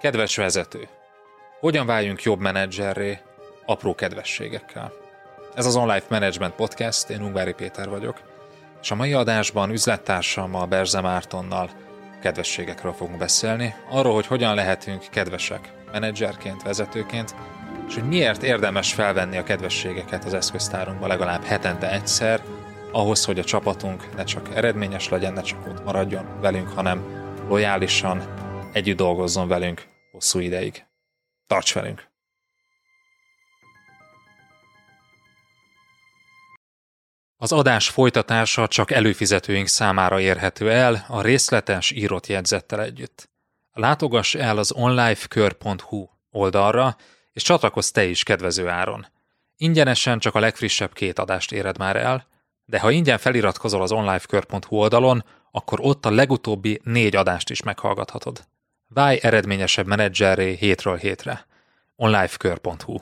Kedves vezető! Hogyan váljunk jobb menedzserré apró kedvességekkel? Ez az Online Management Podcast, én Ungvári Péter vagyok, és a mai adásban üzlettársammal, Berze Mártonnal kedvességekről fogunk beszélni, arról, hogy hogyan lehetünk kedvesek menedzserként, vezetőként, és hogy miért érdemes felvenni a kedvességeket az eszköztárunkba legalább hetente egyszer, ahhoz, hogy a csapatunk ne csak eredményes legyen, ne csak ott maradjon velünk, hanem lojálisan együtt dolgozzon velünk hosszú ideig. Tarts velünk! Az adás folytatása csak előfizetőink számára érhető el a részletes írott jegyzettel együtt. Látogass el az onlifekör.hu oldalra, és csatlakozz te is kedvező áron. Ingyenesen csak a legfrissebb két adást éred már el, de ha ingyen feliratkozol az onlifekör.hu oldalon, akkor ott a legutóbbi négy adást is meghallgathatod. Válj eredményesebb menedzserré hétről hétre. onlifekör.hu